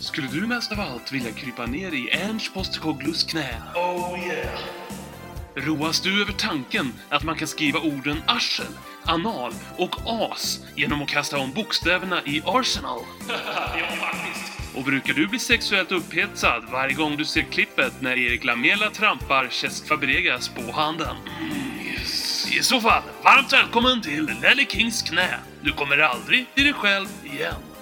Skulle du mest av allt vilja krypa ner i Ernst Postkoglus knä? Oh yeah! Roas du över tanken att man kan skriva orden arsel, anal och as genom att kasta om bokstäverna i Arsenal? ja, faktiskt. Och brukar du bli sexuellt upphetsad varje gång du ser klippet när Erik Lamela trampar Cesc Fabregas på handen? Mm. I så fall, varmt välkommen till Lelle Kings knä. Du kommer aldrig till dig själv igen.